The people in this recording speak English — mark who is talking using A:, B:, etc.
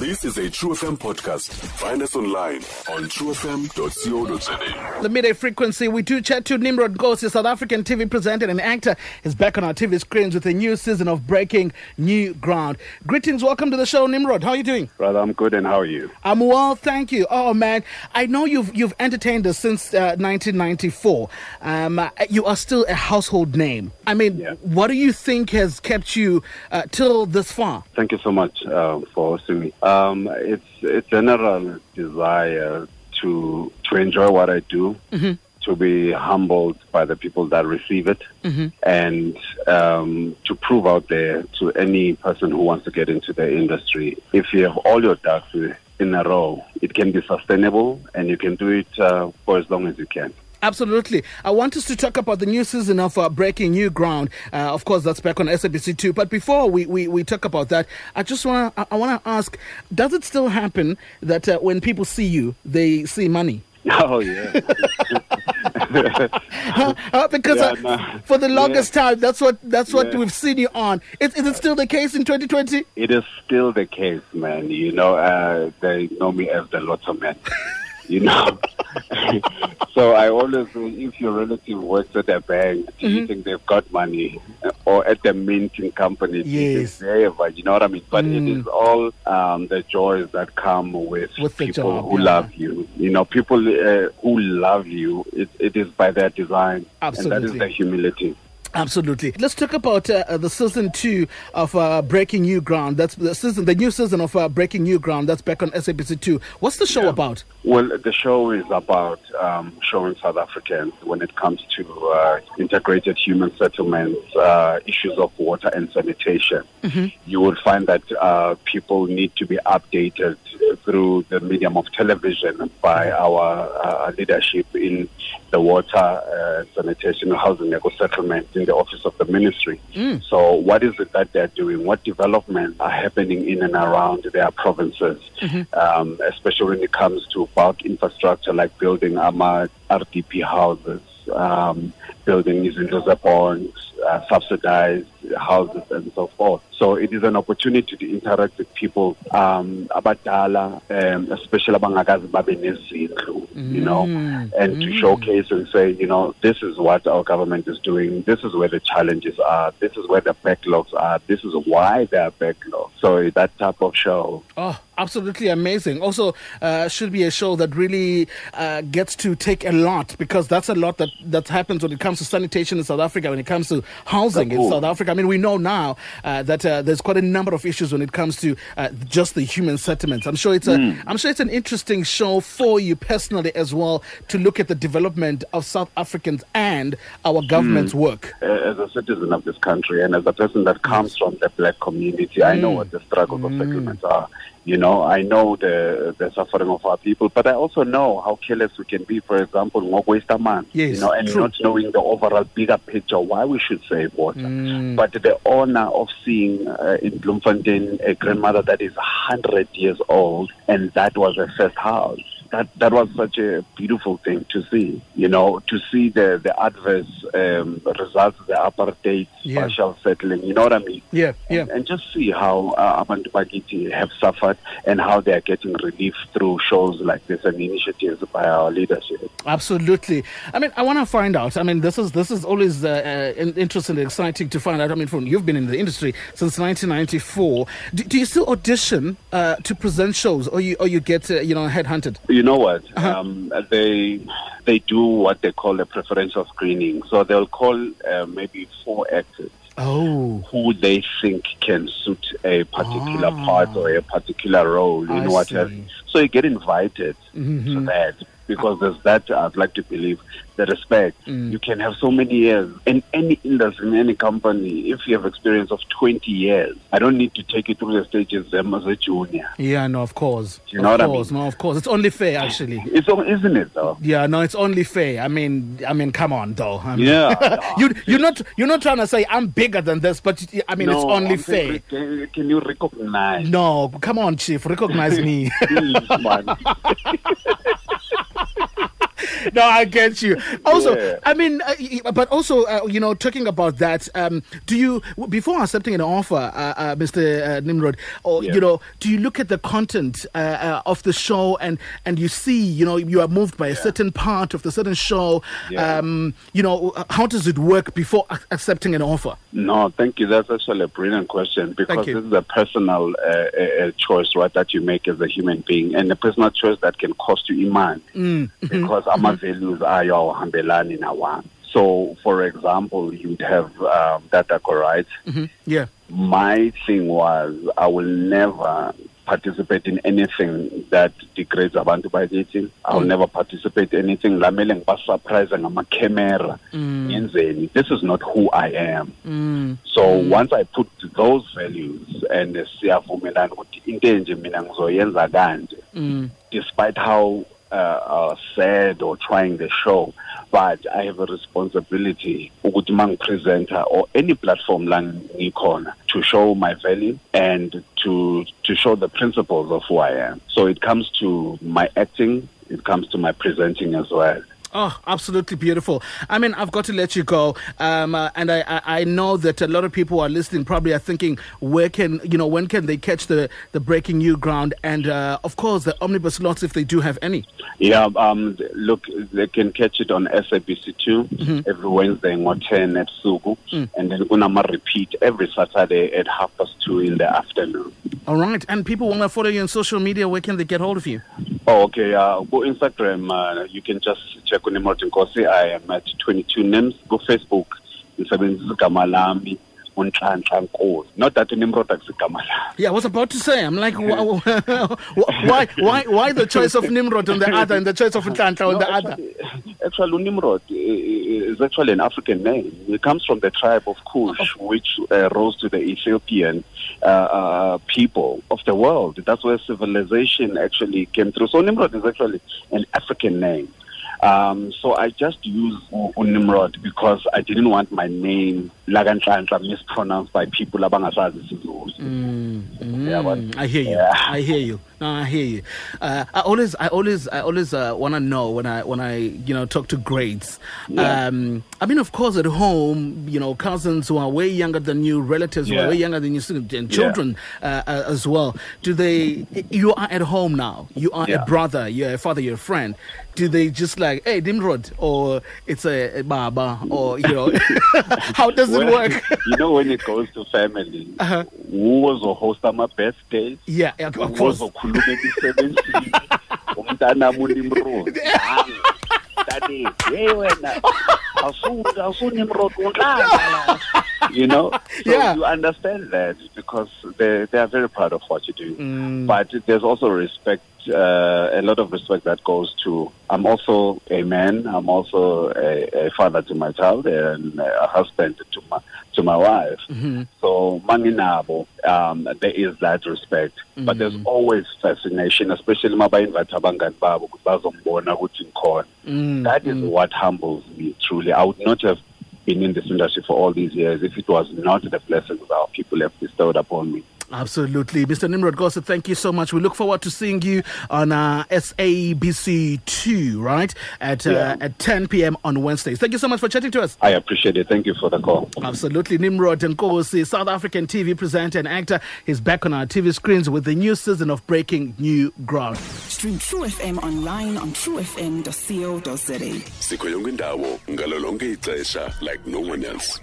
A: This is a True FM podcast. Find us online on truefm.co.za.
B: The midday frequency, we do chat to Nimrod Nkosi, a South African TV presenter and actor, is back on our TV screens with a new season of Breaking New Ground. Greetings, welcome to the show, Nimrod. How are you doing?
C: Brother, I'm good, and how are you?
B: I'm well, thank you. Oh man, I know you've you've entertained us since uh, 1994. Um, uh, you are still a household name. I mean,
C: Yeah.
B: what do you think has kept you uh, till this far?
C: Thank you so much uh, for hosting me. Um, it's a general desire to to enjoy what I do, to be humbled by the people that receive it, and um, to prove out there to any person who wants to get into the industry, if you have all your ducks in a row, it can be sustainable, and you can do it uh, for as long as you can.
B: Absolutely. I want us to talk about the new season of uh, Breaking New Ground. Uh, of course, that's back on SABC 2. But before we, we, we talk about that, I just want to I, I want to ask, does it still happen that uh, when people see you, they see money?
C: Oh yeah.
B: Uh, because
C: Yeah,
B: uh,
C: no.
B: for the longest
C: Yeah.
B: time, that's what that's what
C: Yeah.
B: we've seen you on. Is, is it still the case in 2020?
C: It is still the case, man. You know, uh, they know me as the lotto man. You know, so I always say, if your relative works at a bank, do
B: Mm-hmm.
C: you think they've got money, or at the minting company, do you
B: Yes.
C: think they have? You know what I mean? But it is all um, the joys that come with,
B: With the
C: people
B: job,
C: who
B: yeah.
C: love you. You know, people uh, who love you. It, it is by their design, and that is Absolutely. the humility.
B: Absolutely. Let's talk about uh, uh, the season two of uh, Breaking New Ground. That's the season, the new season of uh, Breaking New Ground. That's back on SABC 2. What's the show about?
C: Well, the show is about um, showing South Africans when it comes to uh, integrated human settlements, uh, issues of water and sanitation. You will find that uh, people need to be updated through the medium of television by our uh, leadership in the water, uh, sanitation, housing, eco settlement in the office of the ministry. So, what is it that they're doing? What developments are happening in and around their provinces, um, especially when it comes to bulk infrastructure like building AMA RDP houses, um, building izindlu bonds, uh, subsidized houses, and so forth. So it is an opportunity to interact with people um, abadala, um, especially abangakazi babe nezindlu, you know, and to showcase and say, you know, this is what our government is doing. This is where the challenges are. This is where the backlogs are. This is why there are backlogs. So that type of show.
B: Oh, absolutely amazing. Also, uh, should be a show that really uh, gets to take a lot because that's a lot that, that happens when it comes to sanitation in South Africa, when it comes to housing in South Africa. I mean, we know now uh, that uh, there's quite a number of issues when it comes to uh, just the human settlements. I'm sure it's a, I'm sure it's an interesting show for you personally as well to look at the development of South Africans and our government's work.
C: Uh, as a citizen of this country and as a person that comes from the black community, I
B: Mm.
C: know what the struggles of settlements are. You know, I know the the suffering of our people, but I also know how careless we can be. For example, waste man.
B: Yes,
C: you know, and
B: true.
C: not knowing the overall bigger picture why we should save water.
B: Mm.
C: But the honor of seeing uh, in Bloemfontein a grandmother that is hundred years old, and that was her first house. That that was such a beautiful thing to see. You know, to see the the adverse um, results of the apartheid
B: Yeah.
C: partial settling. You know what I mean?
B: Yeah, yeah.
C: And, and just see how uh, Abantu have suffered and how they are getting relief through shows like this and initiatives by our leadership.
B: Absolutely. I mean, I want to find out. I mean, this is this is always uh, uh, interesting and exciting to find out. I mean, from you've been in the industry since 1994. Do, do you still audition uh, to present shows, or you or you get uh, you know headhunted?
C: You know what? Um, they they do what they call a preferential screening. So they'll call uh, maybe four actors
B: Oh,
C: who they think can suit a particular
B: Ah.
C: part or a particular role in
B: I
C: what
B: see.
C: have. So you get invited to that because there's that I'd like to believe the respect. You can have so many years in any industry, in any company. If you have experience of 20 years, I don't need to take you through the stages um, as a junior.
B: yeah, no, of course.
C: You
B: of
C: know what I
B: course,
C: mean?
B: no, of course. It's only fair, actually.
C: It's isn't it though?
B: Yeah, no, it's only fair. I mean, I mean, come on, though. I mean,
C: Yeah.
B: you you're not you're not trying to say I'm bigger than this, but I mean, it's only
C: I'm
B: fair.
C: Can, can you recognize?
B: No, come on, chief, recognize me.
C: Please, man.
B: no, I get you. Also,
C: Yeah.
B: I mean, uh, but also, uh, you know, talking about that, um, do you before accepting an offer, uh, uh, Mr. Uh, Nimrod, or
C: Yeah.
B: you know, do you look at the content uh, uh, of the show and and you see, you know, you are moved by a certain part of the certain show?
C: Yeah.
B: Um, you know, how does it work before accepting an offer?
C: No, thank you. That's actually a brilliant question because this is a personal uh, uh, uh, choice, right, that you make as a human being, and a personal choice that can cost you iman
B: Mm,
C: because our values are your hambelani nawan. So, for example, you'd have um, Datako, right?
B: hmm Yeah.
C: My thing was I will never participate in anything that degrades abantu bakithi. I'll
B: Mm.
C: never participate in anything lamele ngibasurprise ngama-camera
B: Mm.
C: ngenzeni. This is not who I am.
B: Mm.
C: So once I put those values and siyavumelana ukuthi into enje mina ngizoyenza kanje
B: Mm.
C: despite how uh, sad or trying the show but I have a responsibility ukuthi mangipresenter or any platform la ngikhona to show my value and to to show the principles of who I am. So it comes to my acting it comes to my presenting as well
B: Oh, absolutely beautiful. I mean, I've got to let you go. Um, uh, and I, I, I know that a lot of people who are listening probably are thinking, where can, you know, when can they catch the, the breaking new ground? And, uh, of course, the omnibus lots, if they do have any.
C: Yeah, um, look, they can catch it on SABC2 every Wednesday on 10 at Sugu, and then Unama repeat every Saturday at half past two in the afternoon.
B: All right. And people want to follow you on social media. Where can they get hold of you?
C: Oh, okay. Uh, go Instagram. Uh, you can just check on Martin Nkosi. I am at 22 names. Go Facebook. Ngisebenzisa igama lami uNhlanhla Nkosi. Not that Nimrod akusigama lami.
B: Yeah, I was about to say. I'm like, wh- wh- why, why, why the choice of Nimrod on the other and the choice of Ntlantla on
C: No,
B: the other?
C: actually, actually, Nimrod i- i- is actually an African name. It comes from the tribe of Kush, which uh, rose to the Ethiopian uh, uh, people of the world. That's where civilization actually came through. So Nimrod is actually an African name. Um, so I just use Nimrod because I didn't want my name Lagantlantla mispronounced by people abangasazi isiZulu. Yeah, but-
B: Mm, I hear you.
C: Yeah.
B: I hear you. No, I hear you. Uh, I always, I always, I always uh, want to know when I, when I, you know, talk to grades.
C: Yeah.
B: Um, I mean, of course, at home, you know, cousins who are way younger than you, relatives who are way younger than you, and children uh, uh, as well. Do they? You are at home now. You are a brother. You're a father. You're a friend. Do they just like, hey, Dimrod, or it's a, a baba, or you know, how does it work?
C: you know, when it goes to family,
B: Uh-huh.
C: who was a host my birthdays?
B: yeah, yeah, of course.
C: Uzokhuluma emsebenzini umntanami uNimrod Hayi, hey wena asu asunimrod unhlanga you know so
B: Yeah.
C: you understand that because they they are very proud of what you do
B: Mm.
C: but there's also respect uh, a lot of respect that goes to I'm also a man I'm also a, a father to my child and a husband to my to my wife.
B: Mm-hmm.
C: so manginabo um there is that respect. But there's
B: Mm.
C: always fascination especially mabayinvite abangani babo ukuthi bazombona ukuthi ngikhona.
B: Mm,
C: that is what humbles me truly. I would not have been in this industry for all these years if it was not the blessings our people have bestowed upon me
B: Absolutely. Mr. Nimrod Nkosi, thank you so much. We look forward to seeing you on uh, SABC2, right? At, uh, at 10 p.m. on Wednesdays. Thank you so much for chatting to us.
C: i appreciate it thank you for the call
B: Absolutely. Nimrod Nkosi, South African TV presenter and actor, is back on our TV screens with the new season of Breaking New Ground.
D: Stream True FM online on truefm.co.za.
A: sikho yonke indawo ngalo lonke ixesha like no one else